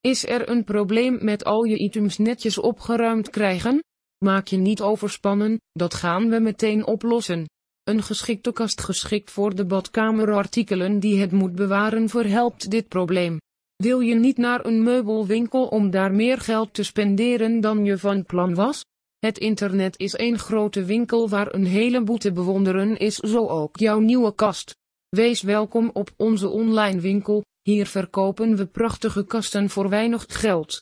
Is er een probleem met al je items netjes opgeruimd krijgen? Maak je niet overspannen, dat gaan we meteen oplossen. Een geschikte kast geschikt voor de badkamerartikelen die het moet bewaren verhelpt dit probleem. Wil je niet naar een meubelwinkel om daar meer geld te spenderen dan je van plan was? Het internet is een grote winkel waar een heleboel te bewonderen is, zo ook jouw nieuwe kast. Wees welkom op onze online winkel, hier verkopen we prachtige kasten voor weinig geld.